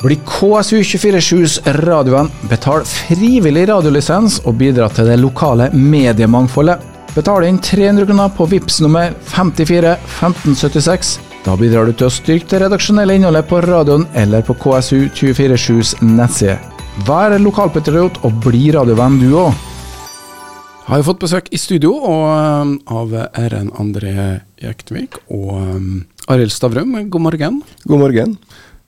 Bli KSU247s radiovenn, betal frivillig radiolisens og bidra til det lokale mediemangfoldet. Betal inn 300 kroner på VIPS nummer 54 1576. Da bidrar du til å styrke det redaksjonelle innholdet på radioen eller på KSU247s nettside. Vær lokalpatriot og bli radiovenn du òg. Har jo fått besøk i studio og, um, av RN André Jektvik og um, Arild Stavrum. God morgen. God morgen.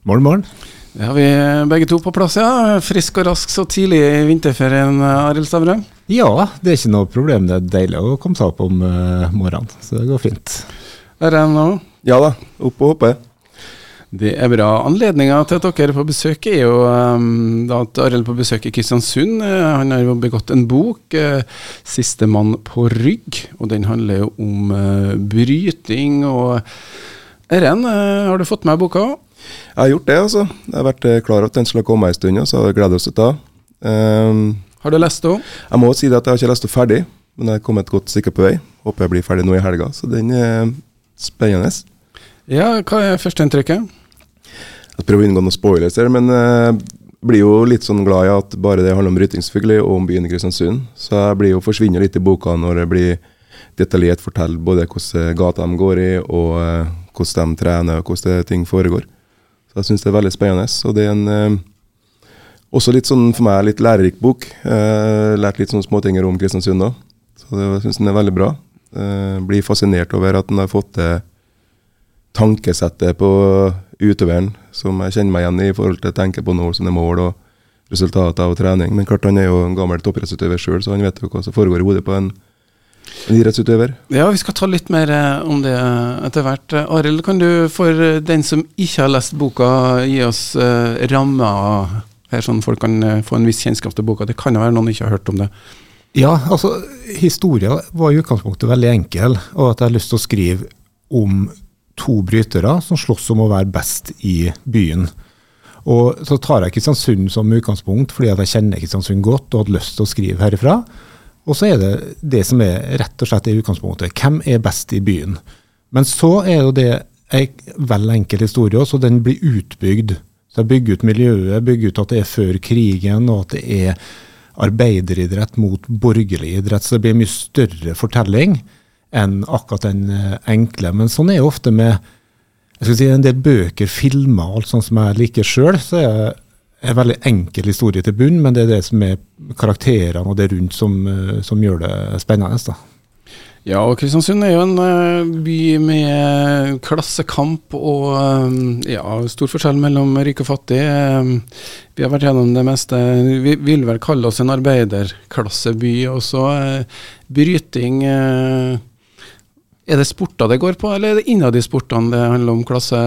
Morgen, morgen. Det har vi begge to på plass, ja. Frisk og rask så tidlig i vinterferien, Arild Stavrum? Ja, det er ikke noe problem. Det er deilig å komme seg opp om uh, morgenen, så det går fint. RN òg? Ja da, opp og hoppe. Det er bra. Anledninga til at dere er på besøk er jo um, da at Arild er på besøk i Kristiansund. Uh, han har jo begått en bok, uh, 'Sistemann på rygg', og den handler jo om uh, bryting. og RN, har du fått med boka? Jeg har gjort det, altså. Jeg har vært klar over at den skulle komme en stund, og så har jeg gleder oss til det. Um, har du lest den? Jeg må si at jeg har ikke lest den ferdig, men jeg har kommet et godt stykke på vei. Håper jeg blir ferdig nå i helga, så den er spennende. Ja, hva er førsteinntrykket? Jeg prøver å unngå noen spoilers her, men jeg blir jo litt sånn glad i at bare det handler om bryting selvfølgelig, og om byen i Kristiansund. Så jeg blir jo forsvinner litt i boka når det blir detaljert fortalt både hvordan gata de går i, og hvordan de trener, og hvordan ting foregår. Så jeg syns det er veldig spennende. Og det er en eh, også litt sånn for meg litt lærerik bok. Eh, lært litt sånne småting om Kristiansund òg. Så det, syns den er veldig bra. Eh, blir fascinert over at den har fått til tankesettet på utøveren som jeg kjenner meg igjen i i forhold til å tenke på noen som mål og resultater av trening. Men klart han er jo en gammel toppidrettsutøver sjøl, så han vet jo hva som foregår i hodet på en idrettsutøver. Ja, vi skal ta litt mer eh, om det etter hvert. Arild, kan du for den som ikke har lest boka, gi oss uh, rammer her, sånn folk kan få en viss kjennskap til boka? Det kan jo være noen ikke har hørt om det. Ja, altså historia var i utgangspunktet veldig enkel, og at jeg har lyst til å skrive om to brytere som slåss om å være best i byen. Og så tar jeg Kristiansund som utgangspunkt, fordi at jeg kjenner Kristiansund godt og hadde lyst til å skrive herifra. Og så er det det som er rett og slett i utgangspunktet. Hvem er best i byen? Men så er jo det en vel enkel historie, også, og den blir utbygd. Så jeg bygger ut miljøet, bygger ut at det er før krigen, og at det er arbeideridrett mot borgerlig idrett. Så det blir en mye større fortelling enn akkurat den enkle. Men sånn er det ofte med jeg skal si, en del bøker, filmer, alt sånt som jeg liker sjøl. Så er en veldig enkel historie til bunn, men det er det som er karakterene og det rundt som, som gjør det spennende. da. Ja, og Kristiansund er jo en uh, by med klassekamp og uh, ja, stor forskjell mellom rik og fattig. Vi har vært gjennom det meste. Vi vil vel kalle oss en arbeiderklasseby. Og så bryting Er det sporter det går på, eller er det innad i sportene det handler om klasse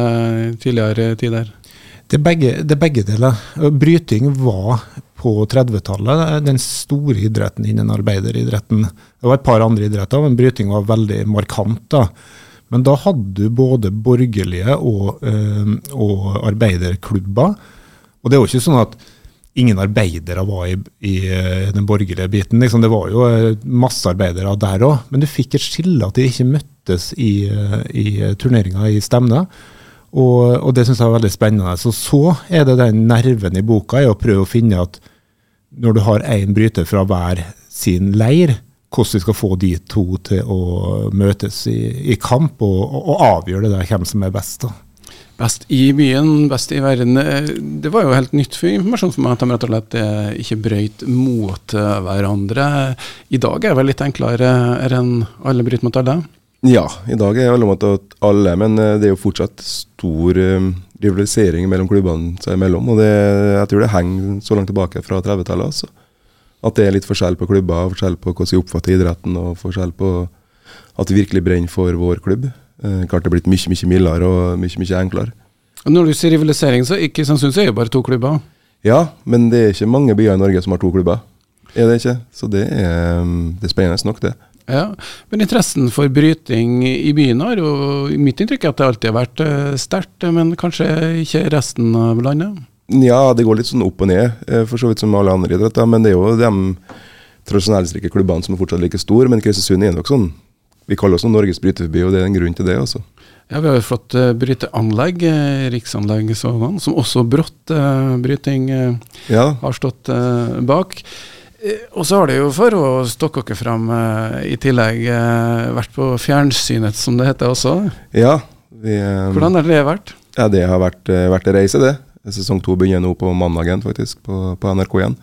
tidligere tider? Det er, begge, det er begge deler. Bryting var på 30-tallet den store idretten innen arbeideridretten. Det var et par andre idretter, men bryting var veldig markant. da. Men da hadde du både borgerlige og, øh, og arbeiderklubber. Og det er jo ikke sånn at ingen arbeidere var i, i den borgerlige biten. Liksom. Det var jo masse arbeidere der òg. Men du fikk et skille at de ikke møttes i, i turneringa i stevner. Og, og, det syns jeg er veldig spennende. Så så er det den nerven i boka er å prøve å finne at når du har én bryter fra hver sin leir, hvordan vi skal få de to til å møtes i, i kamp og, og, avgjøre det der hvem som er best. da. Best i byen, best i verden. Det var jo helt nytt for informasjon for meg at de rett og slett ikke brøyt mot hverandre. I dag er det vel litt enklere enn alle bryter mot alle? Ja, i dag er alle mot alle, men det er jo fortsatt stor um, rivalisering mellom klubbene seg imellom. Og det, jeg tror det henger så langt tilbake fra 30-tallet. Altså. At det er litt forskjell på klubber, forskjell på hvordan vi oppfatter idretten, og forskjell på at vi virkelig brenner for vår klubb. Eh, klart det er blitt mye mye mildere og mye mye enklere. Når du sier rivalisering, så ikke Kristiansund er det bare to klubber? Ja, men det er ikke mange byer i Norge som har to klubber. Er det ikke? Så det er, det er spennende nok, det. Ja, Men interessen for bryting i byen har jo mitt inntrykk er at det alltid har vært uh, sterkt, men kanskje ikke resten av landet? Ja, det går litt sånn opp og ned, for så vidt som alle andre idretter. Men det er jo de tradisjonelle klubbene som er fortsatt like store. Men Kristiansund er nok sånn Vi kaller oss Norges bryteforby, og det er en grunn til det. altså. Ja, Vi har jo fått uh, bryteanlegg, riksanlegg sådan, som også brått bryting Ja, har stått bak. Og så har det jo for å stokke dere fram i tillegg vært på fjernsynet, som det heter også. ja. Vi, eh, Hvordan har det vært? Ja, det har vært, eh, vært en reise, det. Sesong to begynner nå på mandagen, faktisk, på, på NRK igjen.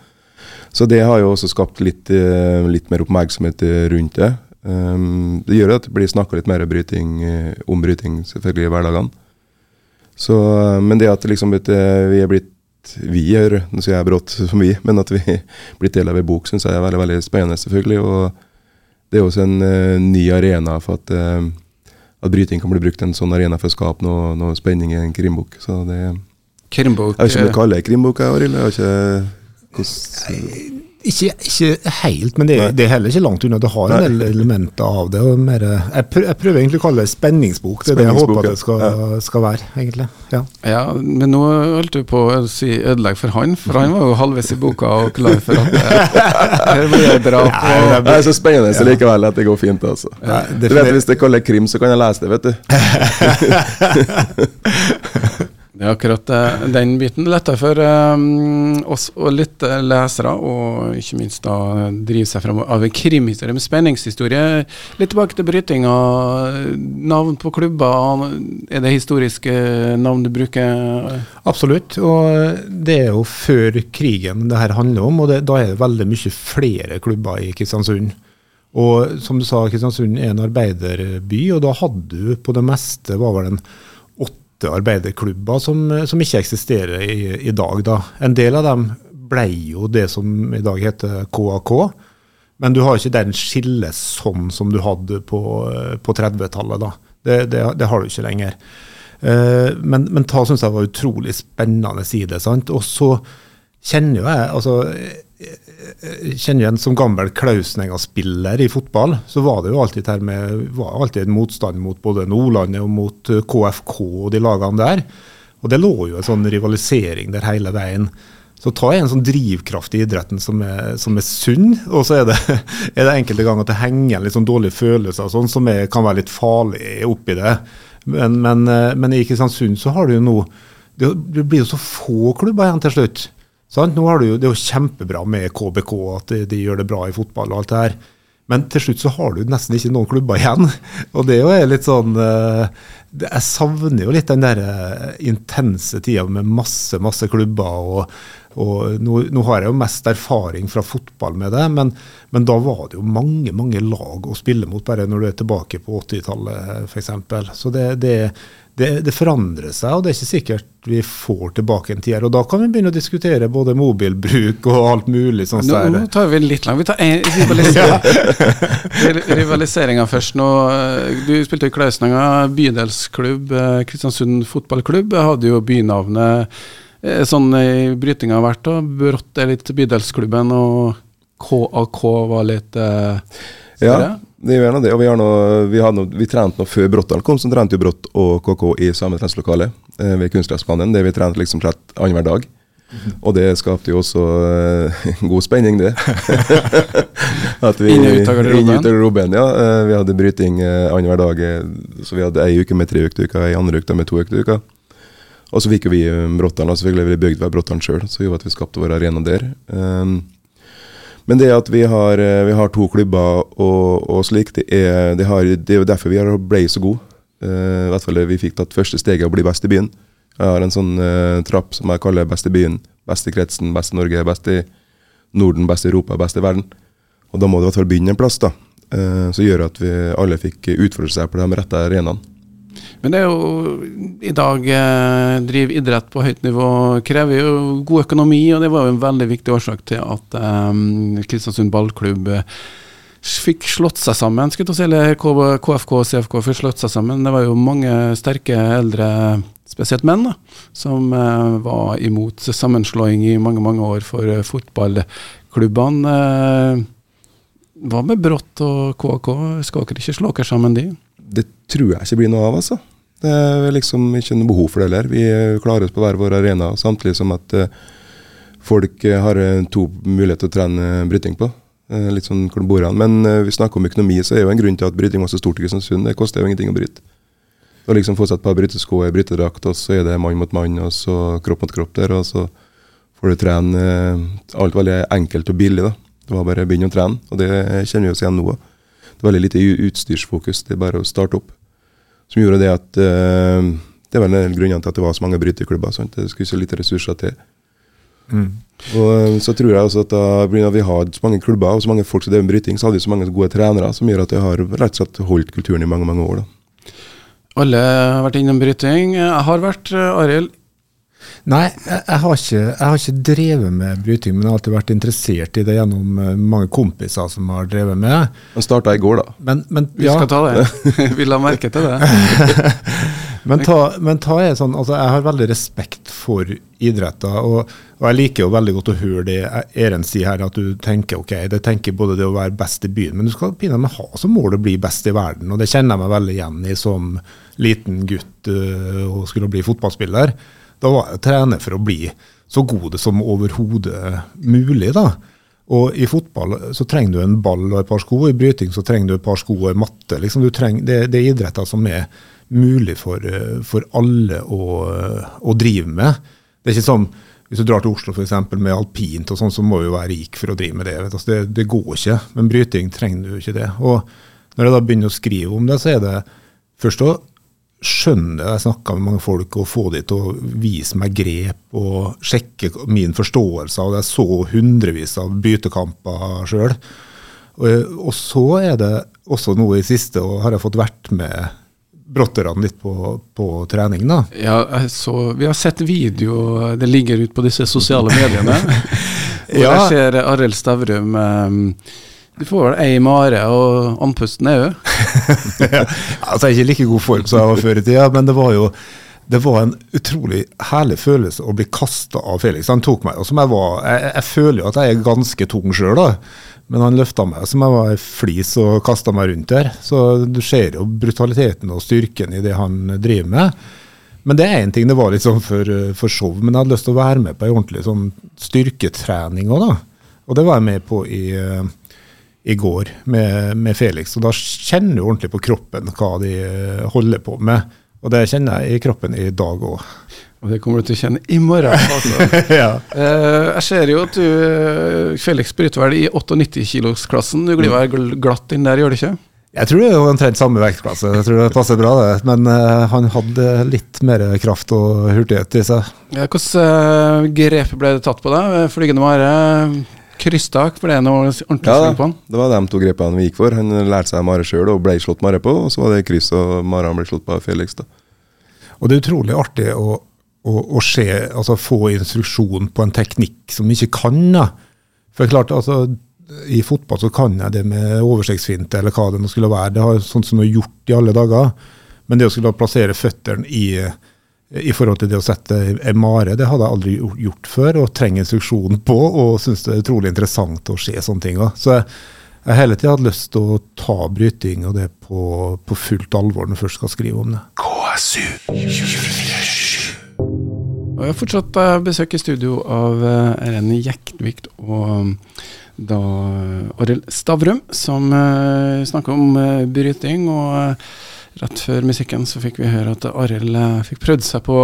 Så det har jo også skapt litt, eh, litt mer oppmerksomhet rundt det. Um, det gjør at det blir snakka litt mer bryting, eh, om bryting selvfølgelig i hverdagene. Så, eh, men det at liksom eh, vi er blitt vi gjør, nå sier jeg brått som vi, men at vi blir blitt del av en bok, syns jeg er veldig veldig spennende, selvfølgelig. Og det er også en uh, ny arena for at, uh, at bryting kan bli brukt en sånn arena for å skape noe, noe spenning i en krimbok. Så det, jeg Krimbok vet ikke om du det kaller det krimbok, jeg, Arild. Jeg har ikke hvordan Ikke, ikke helt, men det, det er heller ikke langt unna. Det har en del elementer av det. Og mer, jeg, prøver, jeg prøver egentlig å kalle det spenningsbok. Det er det jeg håper at det skal, skal være, egentlig. Ja. Ja, men nå holdt du på å si ødelegge for han, for han var jo halvveis i boka og klar for at det, det blir drap. Og, Det er så spennende så likevel at det går fint. altså. Ja, du vet, Hvis det kaller krim, så kan jeg lese det, vet du. er akkurat eh, den biten. Lettere for um, oss og litt eh, lesere, og ikke minst da drive seg fram av en krimhistorie med spenningshistorie. Litt tilbake til brytinga. Navn på klubber. Er det historiske navn du bruker? Absolutt. Og det er jo før krigen det her handler om, og det, da er det veldig mye flere klubber i Kristiansund. Og som du sa, Kristiansund er en arbeiderby, og da hadde du på det meste var vel en åtte arbeiderklubber som, som ikke eksisterer i, i dag. Da. En del av dem ble jo det som i dag heter KAK. Men du har ikke den skilles sånn som du hadde på, på 30-tallet. da. Det, det, det har du ikke lenger. Eh, men, men ta syns jeg var utrolig spennende side. sant? Og så kjenner jo jeg altså, eh, eh, kjenner igjen som gammel Klausenenga-spiller i fotball, så var det jo alltid, med, var alltid en motstand mot både Nordlandet og mot eh, KFK og de lagene der. Og det lå jo en sånn rivalisering der hele veien. Så ta en sånn drivkraft i idretten som er, som er sunn, og så er det, er det enkelte ganger at det henger en litt sånn dårlige følelser og sånn, som er, kan være litt farlig oppi det. Men, men, eh, men i Kristiansund så har du jo nå det blir jo så få klubber igjen til slutt. Sant? Nå har du jo, Det er jo kjempebra med KBK, at de, de gjør det bra i fotball og alt det her. Men til slutt så har du nesten ikke noen klubber igjen. Og det er jo litt sånn eh, Jeg savner jo litt den der eh, intense tida med masse, masse klubber. og, og nå, nå har jeg jo mest erfaring fra fotball med det, men, men da var det jo mange mange lag å spille mot, bare når du er tilbake på 80-tallet f.eks. Så det, det, det, det forandrer seg, og det er ikke sikkert vi får tilbake en tid her. Og da kan vi begynne å diskutere både mobilbruk og alt mulig. sånn Nå, nå tar vi litt langt. Vi tar en rivalisering. rivaliseringa først. Nå, eh, du spilte i Klausnanga bydelsklubb. eh, Kristiansund fotballklubb hadde jo bynavnet eh, sånn i brytinga har vært. Og Brått er litt bydelsklubben, og KAK var litt eh, Ja, større. jo en av det. Og vi, har nå, vi, har nå, vi trente nå før Bråttdal kom, så trente jo Brått og KK i samme treningslokale eh, ved kunstgressbanen. Det vi trente liksom trett annenhver dag. Og det skapte jo også eh, god spenning, det. At vi, Inn ut av garderoben. ja. Eh, vi hadde bryting eh, annenhver dag. Så vi hadde ei uke med tre økte uker, ei andre uke med to økte uker. Og så fikk jo vi eh, og selvfølgelig vi bygd ved Bråttdalen sjøl, så gjorde at vi skapte vår arena der. Um, men det at vi har, eh, vi har to klubber og, og slik, det er, det, har, det er derfor vi har ble så gode. Uh, I hvert fall vi fikk tatt første steget å bli best i byen. Jeg har en sånn uh, trapp som jeg kaller best i byen. Best i kretsen, best i Norge, best i Norden, best i Europa, best i verden. Og da må du i hvert fall begynne en plass, da. Uh, som gjør at vi alle fikk utfordre seg på de rette arenaene. Men det er jo i dag eh, drive idrett på høyt nivå krever jo god økonomi, og det var jo en veldig viktig årsak til at eh, Kristiansund ballklubb eh, fikk slått seg sammen, skulle til å si, eller KFK og CFK fikk slått seg sammen. Det var jo mange sterke eldre, spesielt menn, da, som eh, var imot sammenslåing i mange, mange år for eh, fotballklubbene. Eh, hva med Brått og KK? Skal dere ikke slå dere sammen, de? Det tror jeg ikke blir noe av, altså. Det er liksom ikke noe behov for det heller. Vi eh, klarer oss på hver vår arena, samtidig som at eh, folk eh, har to muligheter å trene bryting på. Litt sånn hvor de bor hen. Men vi snakker om økonomi, så er jo en grunn til at bryting var så stort i Kristiansund. Det koster jo ingenting å bryte. Og liksom få seg et par brytesko og ei brytedrakt, og så er det mann mot mann, og så kropp mot kropp der, og så får du trene alt veldig enkelt og billig. da. Det var bare å begynne å trene, og det kjenner vi oss igjen nå. da. Det var veldig lite utstyrsfokus, det er bare å starte opp. Som gjorde det at eh, Det var en grunnen til at det var så mange bryteklubber. sant? Det skulle så lite ressurser til. Og eh, så tror jeg også at da, vi har så mange klubber og så mange folk som driver med bryting, så hadde vi så mange gode trenere som gjør at det har rett og slett holdt kulturen i mange mange år. da. Alle har vært innom bryting. Jeg har vært, eh, Arild. Nei, jeg, jeg, har ikke, jeg har ikke drevet med bryting, men jeg har alltid vært interessert i det gjennom eh, mange kompiser som har drevet med det. Han starta i går, da. Men, men, Vi ja, skal ta det. Vi la merke til det. men, ta, men ta er sånn, altså jeg har veldig respekt for idretter, og, og jeg liker jo veldig godt å høre det Eren sier her, at du tenker ok, det tenker både det å være best i byen, men du skal pinadø ha som mål å bli best i verden, og det kjenner jeg meg veldig igjen i som liten gutt øh, og skulle bli fotballspiller. Da var jeg trener for å bli så god som overhodet mulig, da. Og i fotball så trenger du en ball og et par sko, i bryting så trenger du et par sko og en matte. Liksom trenger, det, det er idretter som er mulig for, for alle å, å drive med. Det er ikke sånn, Hvis du drar til Oslo for eksempel, med alpint, og sånn, så må du være rik for å drive med det. Altså, det. Det går ikke. Men bryting trenger du ikke det. Og når jeg da begynner å skrive om det, så er det først å skjønne Jeg snakka med mange folk og få de til å vise meg grep og sjekke min forståelse det. Jeg så hundrevis av bytekamper sjøl. Og, og så er det også noe i siste, og har jeg fått vært med brotterne litt på, på trening. da. Ja, så, vi har sett video, det ligger ut på disse sosiale mediene. Hvor Ja. jeg ser Arild Stavrum eh, Du får vel ei mare og andpusten er òg. altså, jeg er ikke i like god form som jeg var før i tida, men det var jo det var en utrolig herlig følelse å bli kasta av Felix. Han tok meg, og som jeg var, jeg, jeg føler jo at jeg er ganske tung sjøl, men han løfta meg som jeg var ei flis og kasta meg rundt der. Så du ser jo brutaliteten og styrken i det han driver med. Men det er én ting, det var litt sånn for, for show, men jeg hadde lyst til å være med på ei ordentlig sånn styrketrening òg, da. Og det var jeg med på i, eh, i går med, med Felix. Og da kjenner du ordentlig på kroppen hva de eh, holder på med. Og det kjenner jeg i kroppen i dag òg. Og det kommer du til å kjenne i morgen. Altså. ja. Eh, jeg ser jo at du, eh, Felix bryter vel i 98-kilosklassen. Du glir vel glatt inn der, gjør du ikke? Jeg tror det er omtrent samme vektklasse. Jeg tror det passer bra, det. Men uh, han hadde litt mer kraft og hurtighet i seg. Ja, Hvilke uh, grep ble det tatt på deg? Flygende mare, krysstak, for det er noe ordentlig Ja, sving på han? det var de to grepene vi gikk for. Han lærte seg mare sjøl og ble slått mare på, og så var det kryss og Maran ble slått på av Felix. da. Og det er utrolig artig å, å, å se, altså få instruksjon på en teknikk som vi ikke kan. Da. For klart, altså, I fotball så kan jeg det med oversiktsfinte eller hva det nå skulle være. Det har sånn som jeg har gjort i alle dager. Men det å skulle plassere føttene i, i forhold til det å sette en mare, det hadde jeg aldri gjort- før, og trenger instruksjon på, og syns det er utrolig interessant å se sånne ting. også. Så jeg, jeg hele tida hatt lyst til å ta bryting og det på, på fullt alvor når jeg først skal skrive om det. Og jeg har fortsatt eh, besøk i studio av Renny Eren Jektvik og um, da Arild Stavrum, som uh, snakker om eh, bryting. Og eh, rett før musikken så fikk vi høre at Arild eh, fikk prøvd seg på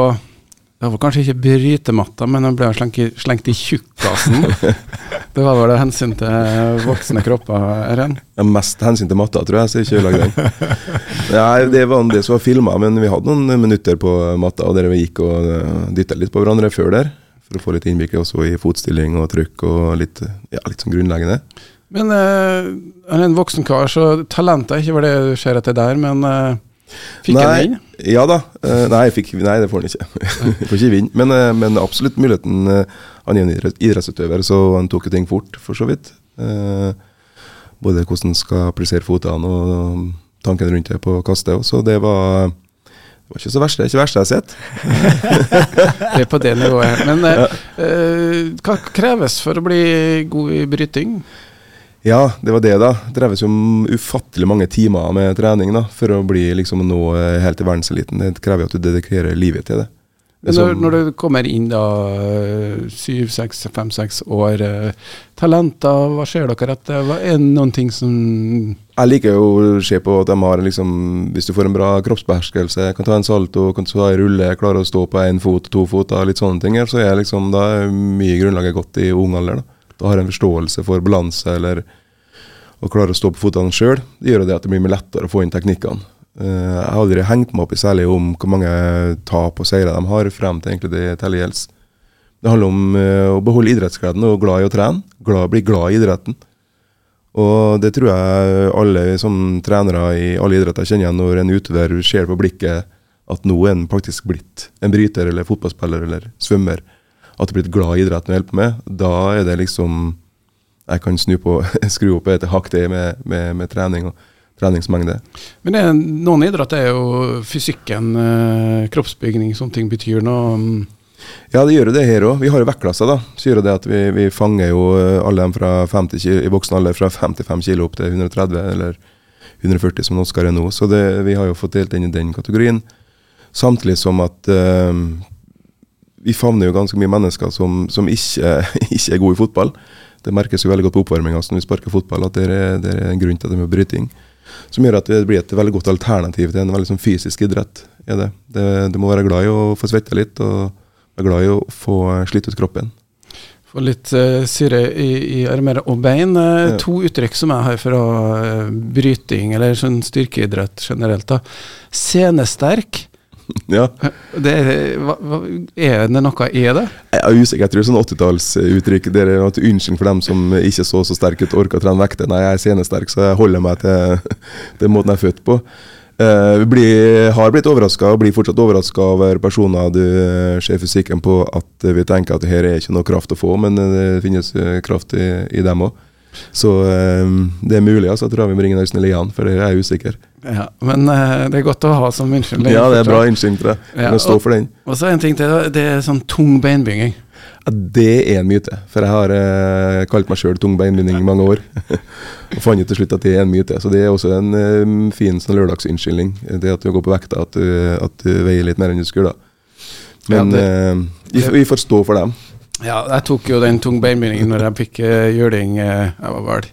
Det var kanskje ikke brytematta, men han ble slengt i, slengt i tjukkasen. det var vel av hensyn til voksne kropper, Eren? Er mest hensyn til matta, tror jeg, så ikke ødelegg den. Nei, det var det som var filma, men vi hadde noen minutter på matta der vi gikk og dytta litt på hverandre før der. For å få litt innblikk også i fotstilling og trykk og litt, ja, litt sånn grunnleggende. Men uh, er en voksen kar, så talentet er ikke hva det du ser etter der, men uh, fikk han Nei, inn? Ja da. Uh, nei, fikk, nei, det får han ikke. får ikke vinne. Men, uh, men absolutt muligheten. han er en idrettsutøver, så han tok ting fort, for så vidt. Både hvordan skal plassere fotene og tanken rundt det på kastet. Så det var, det var ikke så verst. Det er ikke verste jeg har sett. Det er på det nivået. Men ja. hva kreves for å bli god i bryting? Ja, det var det, da. Det dreves jo om ufattelig mange timer med trening da, for å bli liksom nå eh, helt til verdenseliten. Det krever jo at du dedikerer livet til det. Men når, når du kommer inn da syv, seks, fem, seks år, eh, talenter, hva ser dere etter? Hva er det noen ting som Jeg liker jo å se på at de har liksom Hvis du får en bra kroppsbeherskelse, kan ta en salto, kan ta en rulle, klarer å stå på én fot, to fot, litt sånne ting, så er liksom, da mye grunnlaget godt i ung alder. Da. Da har en forståelse for balanse eller å klare å stå på føttene sjøl. Gjør det at det blir mye lettere å få inn teknikkene. Eh, jeg har aldri hengt meg opp i særlig om hvor mange tap og seire de har, frem til egentlig det teller gjelds. Det handler om eh, å beholde idrettsgleden og glad i å trene. Glad, bli glad i idretten. Og det tror jeg alle som trenere i alle idretter kjenner når en utøver ser på blikket at nå er en faktisk blitt en bryter eller fotballspiller eller svømmer. At du blitt glad i idretten du holder på med. Da er det liksom Jeg kan snu på, skru opp et hakk det med, med, med trening. og treningsmengde. Men det noen idretter er jo fysikken, eh, kroppsbygning, sånne ting betyr noe. Mm. Ja, det gjør jo det her òg. Vi har jo vektklasser, da. Så gjør det at vi, vi, fanger jo eh, alle dem fra 50 kilo, i voksen alder fra 55 kilo opp til 130 eller 140 som Oskar er nå. Så det, vi har jo fått delt inn i den kategorien. Samtidig som at uh, vi favner jo ganske mye mennesker som, som ikke, ikke, er gode i fotball. Det merkes jo veldig godt på oppvarminga når vi sparker fotball, at det er, det er en grunn til det med bryting. Som gjør at det blir et veldig godt alternativ til en veldig sånn fysisk idrett. Er det. Det, du må være glad i å få svette litt, og være glad i å få slitt ut kroppen. Få litt uh, syre i, i, armer og bein. Uh, ja. To uttrykk som jeg har fra uh, bryting, eller sånn styrkeidrett generelt. da. Scenesterk ja. Det er, hva, er det noe i det? Jeg er usikker. Jeg tror sånn 80-tallsuttrykk Det er en unnskyld for dem som ikke så så sterke ut, orker å trene vekter. Nei, jeg er senesterk, så jeg holder meg til den måten jeg er født på. Uh, vi har blitt overraska og blir fortsatt overraska over personer du ser fysikken på at vi tenker at her er ikke noe kraft å få, men det finnes kraft i, i dem òg. Så um, det er mulig. altså, at Ravi ringe Øystein Elian, for det er jeg usikker. Ja, Men uh, det er godt å ha som unnskyldning. Ja, det er bra unnskyldning til det. Ja, stå for den. Og så en ting til, det er sånn tung beinbygging. Ja, Det er en myte, for jeg har eh, kalt meg sjøl tung beinbinding i mange år. og fant ut til slutt at det er en myte. Så det er også en uh, fin sånn lørdagsunnskyldning. Det at du går på vekta, at, at, du veier litt mer enn du skulle. Men ja, vi, vi får stå for dem. Ja, jeg tok jo den tung beinbindingen når jeg fikk uh, juling. Uh, jeg var vel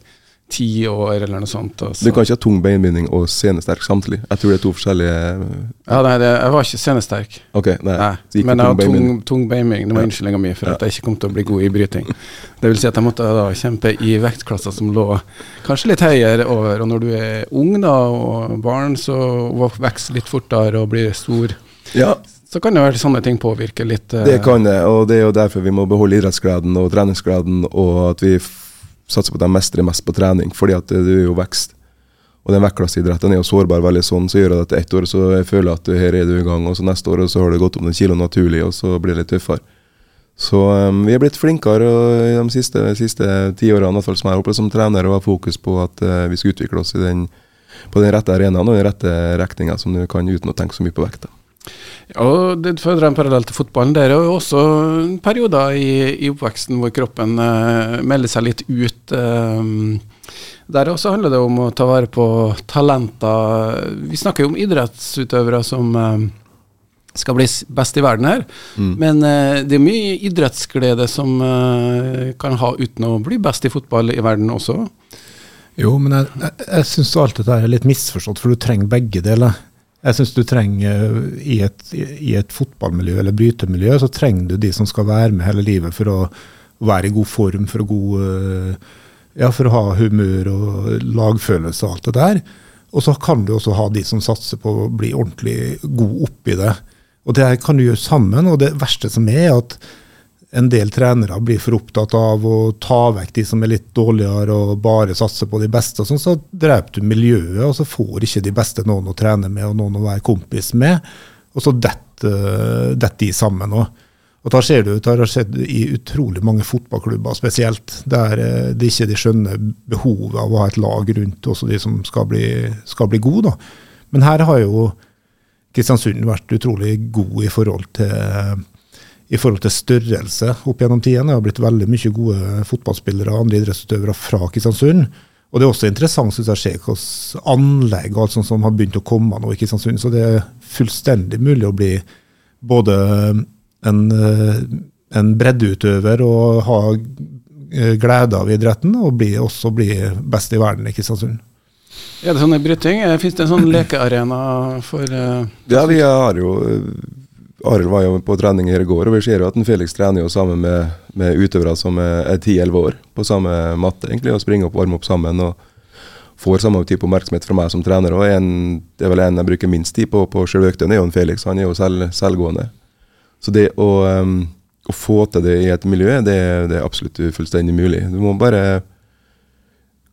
ti år eller noe sånt. Du kan ikke ha tung beinbinding og senesterk samtidig? Jeg tror det er to forskjellige Ja, nei, det, jeg var ikke senesterk. Ok, nei, nei Men jeg har tung, tung beinbinding. Det var ja. unnskyldninga mi for at jeg ikke kom til å bli god i bryting. Det vil si at jeg måtte da kjempe i vektklasser som lå kanskje litt høyere over. Og når du er ung da, og barn, så vokser litt fortere og blir stor. Ja, så kan være sånne ting påvirke litt. Uh, det kan det, og det er jo derfor vi må beholde idrettsgleden og treningsgleden, og at vi satser på at de mestrer mest på trening, fordi at du er jo vekst. Og den vektklasseidretten er jo sårbar veldig sånn, så gjør det at ett år så jeg føler at her er du i gang, og så neste år så har det gått opp noen kilo naturlig, og så blir det litt tøffere. Så um, vi er blitt flinkere i de siste, siste ti årene, som jeg har som trener, og har fokus på at uh, vi skal utvikle oss den, på den rette arenaen og den rette retninga som du kan uten å tenke så mye på vekta. Og det føder en parallell til fotballen. Det er jo også perioder i, i oppveksten hvor kroppen eh, melder seg litt ut. Eh, der også handler det om å ta vare på talenter. Vi snakker jo om idrettsutøvere som eh, skal bli best i verden her. Mm. Men det er mye idrettsglede som kan ha uten å bli best i fotball i verden også. Jo, men jeg, jeg, jeg syns alt dette er litt misforstått, for du trenger begge deler. Jeg syns du trenger i et, i et, fotballmiljø eller brytemiljø, så trenger du de som skal være med hele livet for å være i god form, for god, eh, ja, for å ha humør og lagfølelse og alt det der. Og så kan du også ha de som satser på å bli ordentlig god oppi det. Og det kan du gjøre sammen. Og det verste som er, er at en del trenere blir for opptatt av å ta vekk de som er litt dårligere, og bare satse på de beste. og sånn, Så dreper du miljøet, og så får ikke de beste noen å trene med og noen å være kompis med. Og så detter de sammen òg. Og da ser du, Det har skjedd i utrolig mange fotballklubber spesielt, der eh, de ikke de skjønner behovet av å ha et lag rundt også de som skal bli, skal bli gode. Da. Men her har jo Kristiansund vært utrolig god i forhold til i forhold til størrelse opp gjennom tidene. Det har blitt veldig mye gode fotballspillere og andre idrettsutøvere fra Kristiansund. Og det er også interessant synes jeg, å se hvilke anlegg og alt sånt som har begynt å komme nå i Kristiansund. Så det er fullstendig mulig å bli både en, eh, en breddeutøver og ha eh, glede av idretten, og bli, også bli best i verden i Kristiansund. Er det sånn bryting? Eh, Fins det en sånn lekearena for uh, Ja, vi har jo Arild var jo på trening her i går, og vi ser jo at Felix trener jo sammen med, med utøvere som er 10-11 år, på samme matte egentlig, og springer opp, varmer opp sammen. og Får samme type oppmerksomhet fra meg som trener. og en, Det er vel en jeg bruker minst tid på på selve økta, er jo en Felix. Han er jo selv, selvgående. Så det å, um, å få til det i et miljø, det, det er absolutt fullstendig mulig. Du må bare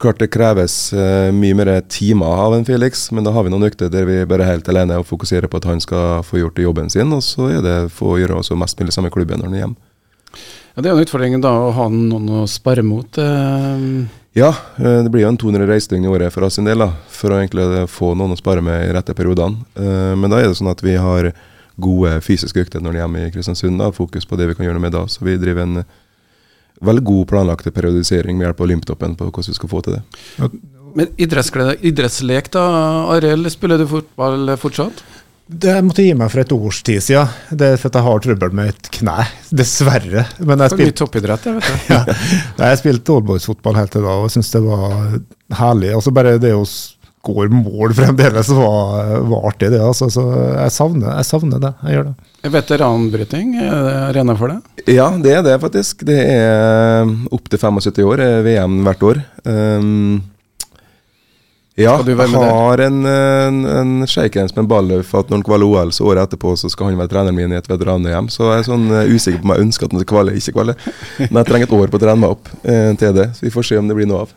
Klart det kreves eh, mye mer timer av en Felix, men da har vi noen økter der vi bare er helt alene og fokuserer på at han skal få gjort jobben sin, og så er det få gjøre også mest mulig samme klubben når han er hjemme. Ja, Det er jo en utfordring da å ha noen å spare mot. Eh. Ja, eh, det blir jo en 200 reisedøgn i året for oss sin del, da, for å egentlig få noen å spare med i rette periodene. Men da er det sånn at vi har gode fysiske økter når de er hjemme i Kristiansund. da, Fokus på det vi kan gjøre noe med da. Så vi driver en veldig god planlagt periodisering med hjelp av Olymptoppen på hvordan vi skal få til det. Men idrettsglede, idrettslek da, Arild. Spiller du fotball fortsatt? Det måtte gi meg for et års tid siden. Det er for at jeg har trøbbel med et kne, dessverre. Men jeg spilte toppidrett, jeg vet du. ja, jeg spilte oldboys-fotball helt til da og syntes det var herlig. Altså Bare det å skåre mål fremdeles var, var artig, det. Altså. Så jeg savner, jeg savner det. Jeg gjør det. Veteranbryting, er det arena for det? Ja, det er det faktisk. Det er opptil 75 år, er VM hvert år. Um, ja, jeg har en, en, en shakehands med en balløff at når han kvaler OL, så året etterpå så skal han være treneren min i et veteranhjem. Så jeg er sånn eh, usikker på om jeg ønsker at han skal kvale ikke kvale. Men jeg trenger et år på å trene meg opp eh, til det, så vi får se om det blir noe av.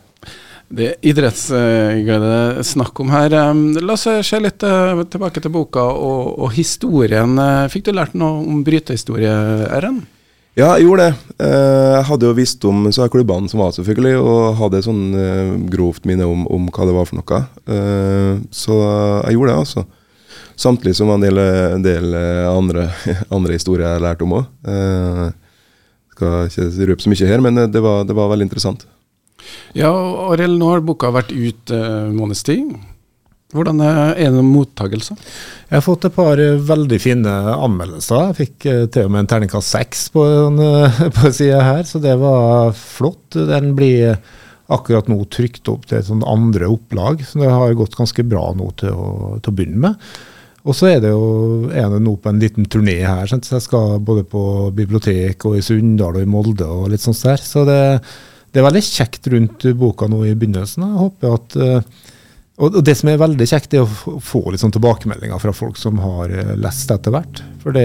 Det er idrettsglede snakk om her. La oss se litt eh, tilbake til boka og, og historien. Eh, Fikk du lært noe om brytehistorie, Erren? Ja, jeg gjorde det. Eh, Jeg hadde jo visst om så klubbene som var, selvfølgelig, og hadde sånn eh, grovt minne om, om hva det var for noe. Eh, Så jeg gjorde det, altså. Samtidig som en del, en del eh, andre, andre historier jeg lærte om òg. Skal ikke røpe så mye her, men eh, det var, det var veldig interessant. Ja, Arild, nå har boka vært ute uh, måneds tid. Hvordan er, det noen mottagelser? Jeg har fått et par eh, veldig fine anmeldelser. Jeg fikk eh, til og med en terningkast seks på, en, eh, på sida her, så det var flott. Den blir akkurat nå trykt opp til et sånt andre opplag, så det har gått ganske bra nå til å, til å begynne med. Og så er det jo er det nå på en liten turné her, så jeg skal både på bibliotek og i Sunndal og i Molde og litt sånt der. Så det, det er veldig kjekt rundt boka nå i begynnelsen. Jeg håper at eh, og det som er veldig kjekt, er å få- litt sånn tilbakemeldinger fra folk som har eh, lest etter hvert. For det,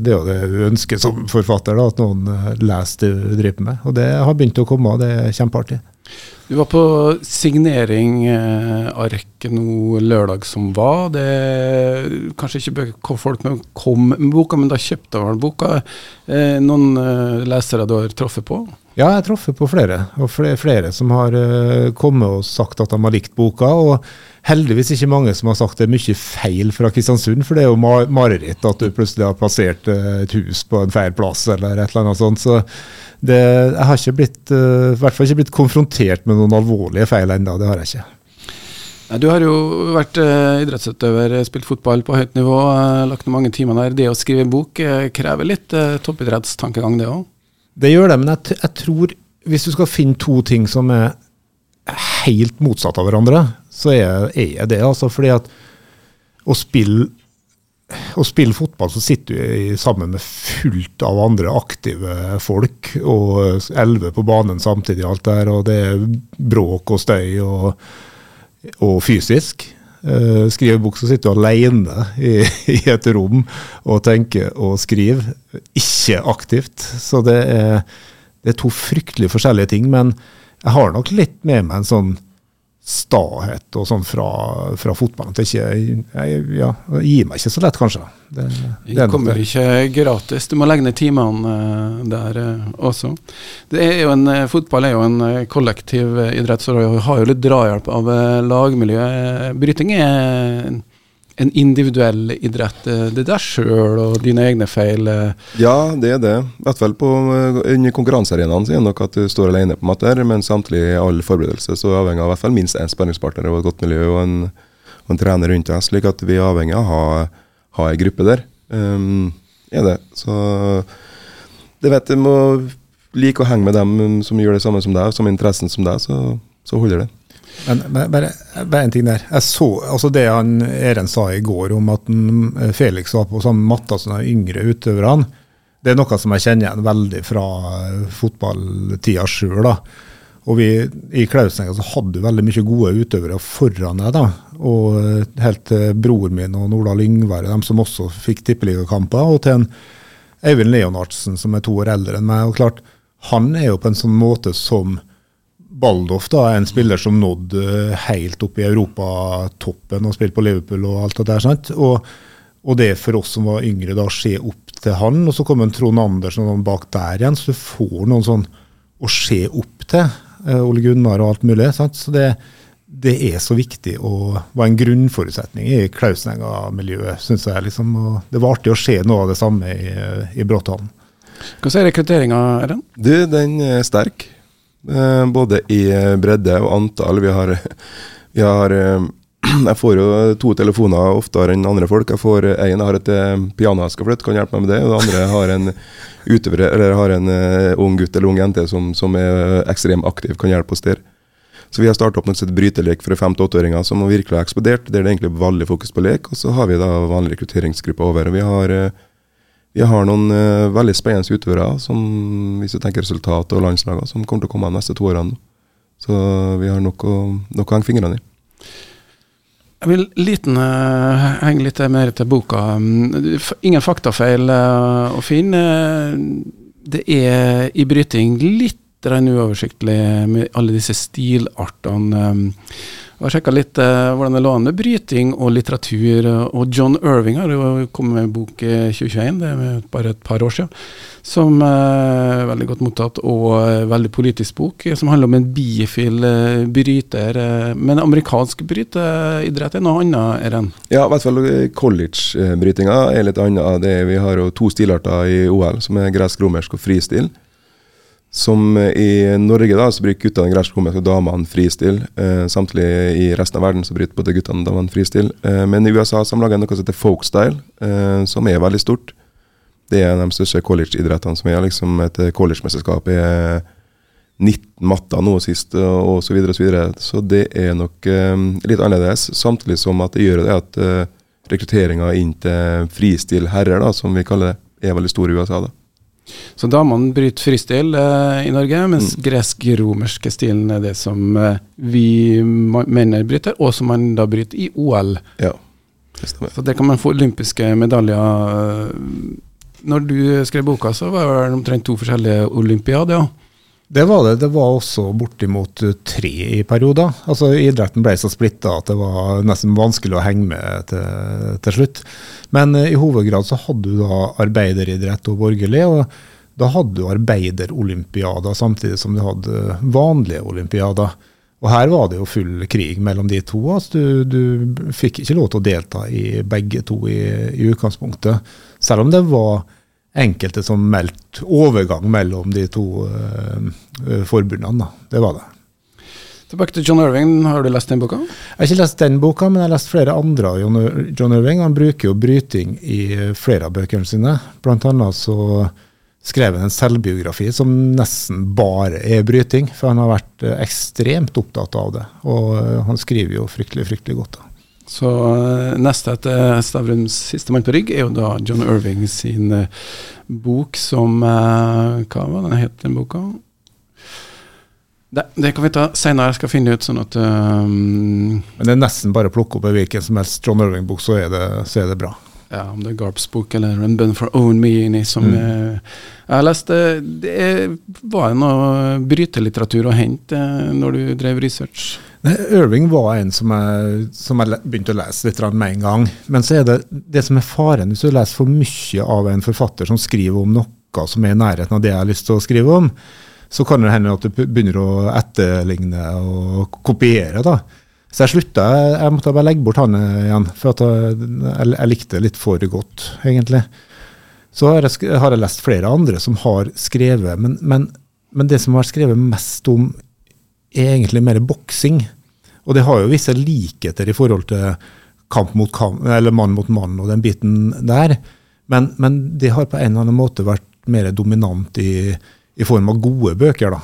det er jo det du ønsker som forfatter, da, at noen eh, leser det du driver med. Og det har begynt å komme, og det er kjempeartig. Du var på signering av Rekke nå lørdag som var. Det Kanskje ikke kom folk med kom med boka, men da kjøpte vel boka. Noen lesere du har truffet på? Ja, jeg har på flere, og flere, flere som har uh, kommet og sagt at de har likt boka. og Heldigvis ikke mange som har sagt det er mye feil fra Kristiansund, for det er jo ma- mareritt at du plutselig har plassert uh, et hus på en feil plass eller et eller annet sånt. Så det, jeg har ikke blitt, uh, i hvert fall ikke blitt konfrontert med noen alvorlige feil ennå. Det har jeg ikke. Du har jo vært eh, idrettsutøver, spilt fotball på høyt nivå, eh, lagt ned mange timer der. Det å skrive bok eh, krever litt eh, toppidrettstankegang, det òg. Det gjør det, men jeg, jeg tror hvis du skal finne to ting som er helt motsatt av hverandre, så er, jeg det altså fordi at å spille å spille fotball, så sitter du sammen med fullt av andre aktive folk, og elleve på banen samtidig, alt der, og det er bråk og støy og, og fysisk. Uh, skriver bok, så sitter du alene i, i et rom og tenker og skriver, ikke aktivt. Så det er, det er to fryktelig forskjellige ting, men jeg har nok litt med meg en sånn stahet og sånn fra, fra fotballen. At jeg, ikke, jeg, ja, jeg gir meg ikke så lett, kanskje. Det, det Det er kommer det. ikke gratis. Du må legge ned timene eh, der eh, også. Det er jo en, eh, fotball er jo en kollektiv idrett, så du har jo litt drahjelp av lagmiljøet. Bryting er en, individuell idrett. Eh, Det er deg sjøl og dine egne feil. eh. Ja, det er det. I hvert fall på eh, under konkurransearenaen er det nok at du står alene på måte, men samtidig i all forberedelse så er avhengig av hvert fall minst én spenningspartner og et godt miljø og en, og en trener rundt deg, slik at vi er avhengig av å ha, ha ei gruppe der. Um, er det. Så det vet jeg må like å henge med dem som gjør det samme som deg, som interessen som deg, så, så holder det. Men, bare, bare en ting der. Jeg så, altså Det han Eren sa i går om at den, Felix var på samme matta som de yngre utøverne, det er noe som jeg kjenner igjen veldig fra fotballtida sjøl. Og vi, I Klausenga så hadde du veldig mye gode utøvere foran deg. da, og Helt til broren min og Nordahl Yngvar, de som også fikk tippeligakamper. Og til en Eivind Leonardsen, som er to år eldre enn meg. og klart, Han er jo på en sånn måte som Baldoff, da, en spiller som nådde helt opp i europatoppen og spilte på Liverpool og alt det der. sant? Og, og det for oss som var yngre, da, å se opp til han. Og så kommer Trond Andersen bak der igjen, så du får noen sånn å se opp til. Uh, Ole Gunnar og alt mulig. Sant? Så det, det, er så viktig og var en grunnforutsetning i Klausenenga-miljøet, syns jeg. liksom. Og det var artig å se noe av det samme i, i Bråthallen. Hvordan er rekrutteringa, Erlend? Den er sterk. Uh, både i bredde og antall. Vi har, vi har uh, jeg får jo to telefoner oftere enn andre folk. Jeg får En har et eh, piano jeg skal flytte, kan hjelpe meg med det. Og det andre har en utøver, eller har en ung gutt eller ung jente som, som er ekstremt aktiv, kan hjelpe oss der. Så vi har starta opp et brytelek for 5-8-åringer, som virkelig har eksplodert. Der det egentlig er veldig fokus på lek. Og så har vi da vanlig rekrutteringsgruppe over. og vi har... Vi har noen uh, veldig spennende utøvere, hvis du tenker resultat og landslagene, som kommer til å komme de neste to årene. Så vi har nok å, nok å henge fingrene i. Jeg vil liten uh, henge litt mer til boka. Ingen faktafeil uh, å finne. Det er i bryting litt uoversiktlig med alle disse stilartene. Jeg har sjekka litt uh, hvordan det lå an med bryting og litteratur. Og John Irving har jo kommet med en bok i 2021, det er bare et par år siden som er veldig godt mottatt, og veldig politisk bok, som handler om en bifil bryter. Men amerikansk bryteidrett er noe annet, Eren? Ja, i hvert fall college-brytinga er litt annet. Det, vi har jo to stilarter i OL, som er gresk-romersk og fristil. Som i Norge da, så bryter guttene gresk-romersk og damene fristil. Eh, samtidig i resten av verden så bryter både guttene og damene fristil. Eh, men i USA så har de noe som heter folkstyle, eh, som er veldig stort. Det er de største college-idrettene som er. liksom Et college-mesterskap er 19 matter nå sist, og så videre og så videre. Så det er nok eh, litt annerledes. Samtidig som at det gjør det at eh, rekrutteringa inn til fristil herrer, da, som vi kaller det, er veldig stor i USA. da. Så damene bryter fristil uh, i Norge, mens mm. gresk-romerske stilen er det som uh, vi mener bryter, og som man da bryter i OL. Ja, det stemmer. Så det kan man få olympiske medaljer når du skrev boka, så var det omtrent to forskjellige olympiader? Ja. Det var det. Det var også bortimot tre i perioder. Altså Idretten ble så splitta at det var nesten vanskelig å henge med til, til slutt. Men uh, i hovedgrad så hadde du da arbeideridrett og borgerlig. og da hadde du arbeiderolympiader samtidig som du hadde vanlige olympiader. Og her var det jo full krig mellom de to. altså Du, du fikk ikke lov til å delta i begge to i, i utgangspunktet. Selv om det var enkelte som meldte overgang mellom de to uh, forbundene. Da. Det var det. Tilbake til John Irving, har du lest den boka? Jeg har ikke lest den boka, men jeg har lest flere andre av John Irving. Han bruker jo bryting i flere av bøkene sine. Blant annet så skrev han en selvbiografi som nesten bare er bryting, for han har vært ekstremt opptatt av det. Og han skriver jo fryktelig, fryktelig godt. da. Så uh, neste etter Stavrums 'Sistemann på rygg' er jo da John Irving sin uh, bok som uh, Hva var den het, den boka? Det, det, kan vi ta senere, jeg skal finne ut sånn at um, Men det er nesten bare å plukke opp en hvilken som helst John Irving-bok, så, så, er det bra. Ja, om det er Garps bok eller En Bun for Own Me som mm. Jeg har lest Det er, var noe brytelitteratur å hente når du drev research? Irving var en som jeg, som jeg, begynte å lese litt med en gang. Men så er det det som er faren hvis du leser for mye av en forfatter som skriver om noe som er i nærheten av det jeg har lyst til å skrive om, så kan det hende at du begynner å etterligne og kopiere. da. Så jeg slutta. Jeg måtte bare legge bort han igjen, for jeg, jeg, jeg, likte det litt for godt, egentlig. Så har jeg, har jeg lest flere andre som har skrevet, men, men, men det som har skrevet mest om, er egentlig mer boksing. Og det har jo visse likheter i forhold til kamp mot kamp, eller mann mot mann og den biten der. Men, men, det har på en eller annen måte vært mer dominant i, i form av gode bøker. da.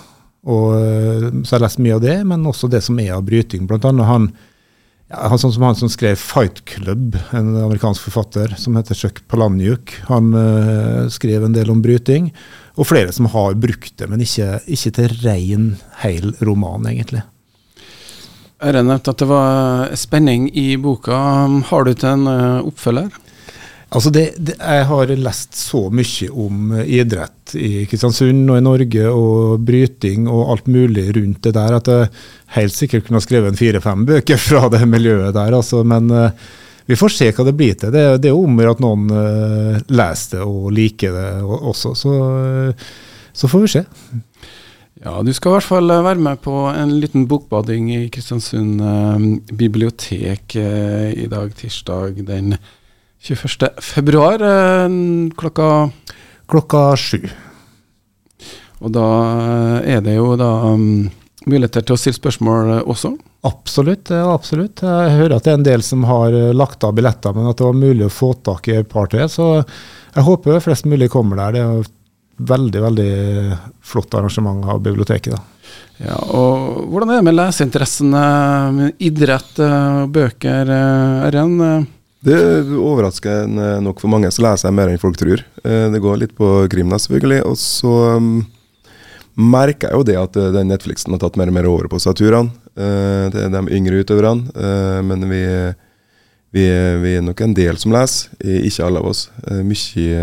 Og, eh, så jeg har lest mye av det, men også det som er av bryting. Blant annet han, ja, sånn som han som skrev Fight Club, en amerikansk forfatter som heter Chuck Palahniuk. Han uh, skrev en del om bryting. Og flere som har brukt det, men ikke, ikke til rein, hel roman, egentlig. Jeg nevnte at det var spenning i boka. Har du til en uh, oppfølger? Altså det, det, jeg har lest så mye om idrett i Kristiansund og i Norge, og bryting og alt mulig rundt det der, at jeg helt sikkert kunne ha skrevet en fire-fem bøker fra det miljøet der. Altså, men uh, vi får se hva det blir til. Det, det er jo om at noen uh, leser det og liker det også. Så, uh, så, får vi se. Ja, Du skal i hvert fall være med på en liten bokbading i Kristiansund bibliotek i dag, tirsdag den 21. februar eh, klokka Klokka sju. Og da eh, er det jo da um, muligheter til å stille spørsmål eh, også? Absolutt. absolutt. Jeg hører at det er en del som har lagt av billetter, men at det var mulig å få tak i et par til. Så jeg håper flest mulig kommer der. Det er et veldig, veldig flott arrangement av biblioteket. da. Ja, og Hvordan er det med leseinteressen? Idrett, bøker, RN? det det overrasker nok for mange, så leser jeg mer enn folk tror. Eh, det går litt på krim, selvfølgelig. Og så um, merker jeg jo det at eh, den Netflixen har tatt mer og mer over på saturene. Uh, det er de yngre utøverne. Uh, men vi, vi, vi, er nok en del som leser, ikke alle av oss. Uh, mye,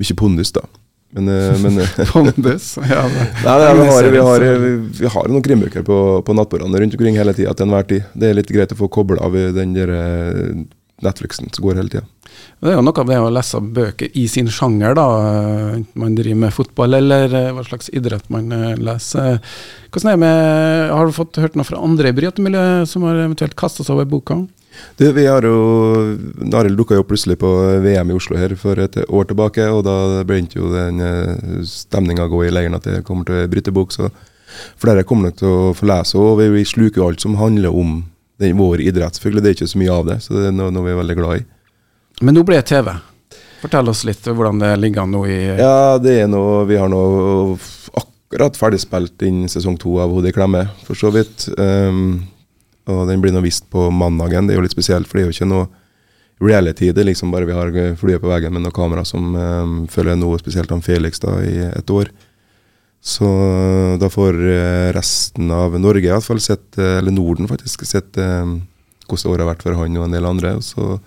mye pondus, da. Men, men Pondus? Ja, nei, nei, vi, har, vi, har, vi, har, noen krimbøker på, på nattbordene rundt omkring hele tida til enhver tid. Det er litt greit å få kobla av den der Netflixen som går hele tida. Det er jo noe med å lese bøker i sin sjanger, da. Enten Man driver med fotball eller hva slags idrett man leser. Hvordan er det med, Har du fått hørt noe fra andre i brytemiljøet som har eventuelt kasta seg over boka? Du, vi har jo Arild dukka jo plutselig på VM i Oslo her for et år tilbake, og da begynte jo den eh, stemninga å gå i leiren at det kommer til å bryte bok. Så flere kommer nok til å få lese, og vi sluker jo alt som handler om den, vår idrett. Selvfølgelig det er ikke så mye av det, så det er noe, noe vi er veldig glad i. Men nå ble det TV. Fortell oss litt hvordan det ligger an nå i Ja, det er noe Vi har nå akkurat ferdigspilt inn sesong to av Hodet i klemme, for så vidt. Um, og den blir nå vist på mandagen. Det er jo litt spesielt, for det er jo ikke noe reality. Det er liksom bare vi har flyet på veggen med noen kamera som um, følger noe spesielt om Felix da i et år. Så da får eh, resten av Norge, i hvert fall sett, eh, eller Norden faktisk, sett hvordan året har vært for han og en del andre. Og så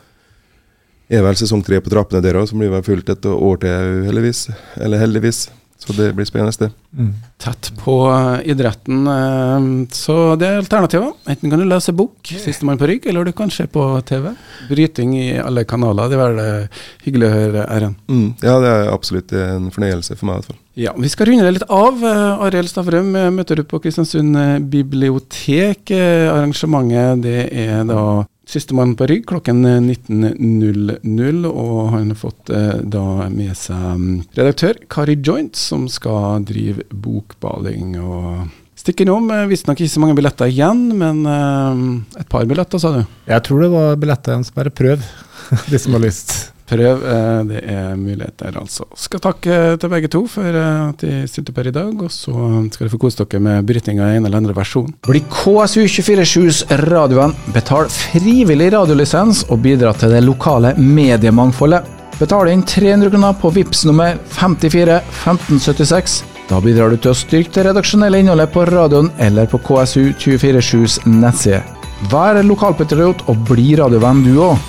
er vel sesong tre på trappene der òg, som blir fulgt et år til, heldigvis. Eller heldigvis. Så det blir spennende. det. Mm. Tett på uh, idretten. Uh, så det er alternativer. Enten kan du lese bok, 'Sistemann på rygg', eller du kan se på TV. Bryting i alle kanaler. Det er vel hyggelig å høre, Erend. Mm. Ja, det er absolutt en fornøyelse for meg. i hvert fall. Ja, Vi skal runde det litt av. Uh, Arild Stavrum møter du på Kristiansund bibliotek. Arrangementet det er da Sistemann på rygg klokken 19.00, og han har fått eh, da med seg mm, redaktør Kari Joint, som skal drive bokbaling og Stikke innom. Eh, visstnok ikke så mange billetter igjen, men eh, et par billetter, sa du? Jeg tror det var billetter igjen, så bare prøv, de som har lyst. Prøv. Eh, det er muligheter, altså. Skal takke til begge to for eh, at de stilte opp her i dag. Og så skal dere få kose dere med brytinga i en eller andre versjon. Bli KSU247s radioen. Betal frivillig radiolisens og bidra til det lokale mediemangfoldet. Betal inn 300 kroner på VIPS nummer 54 1576. Da bidrar du til å styrke det redaksjonelle innholdet på radioen eller på KSU247s nettside. Vær lokalpatriot og bli radiovenn du òg.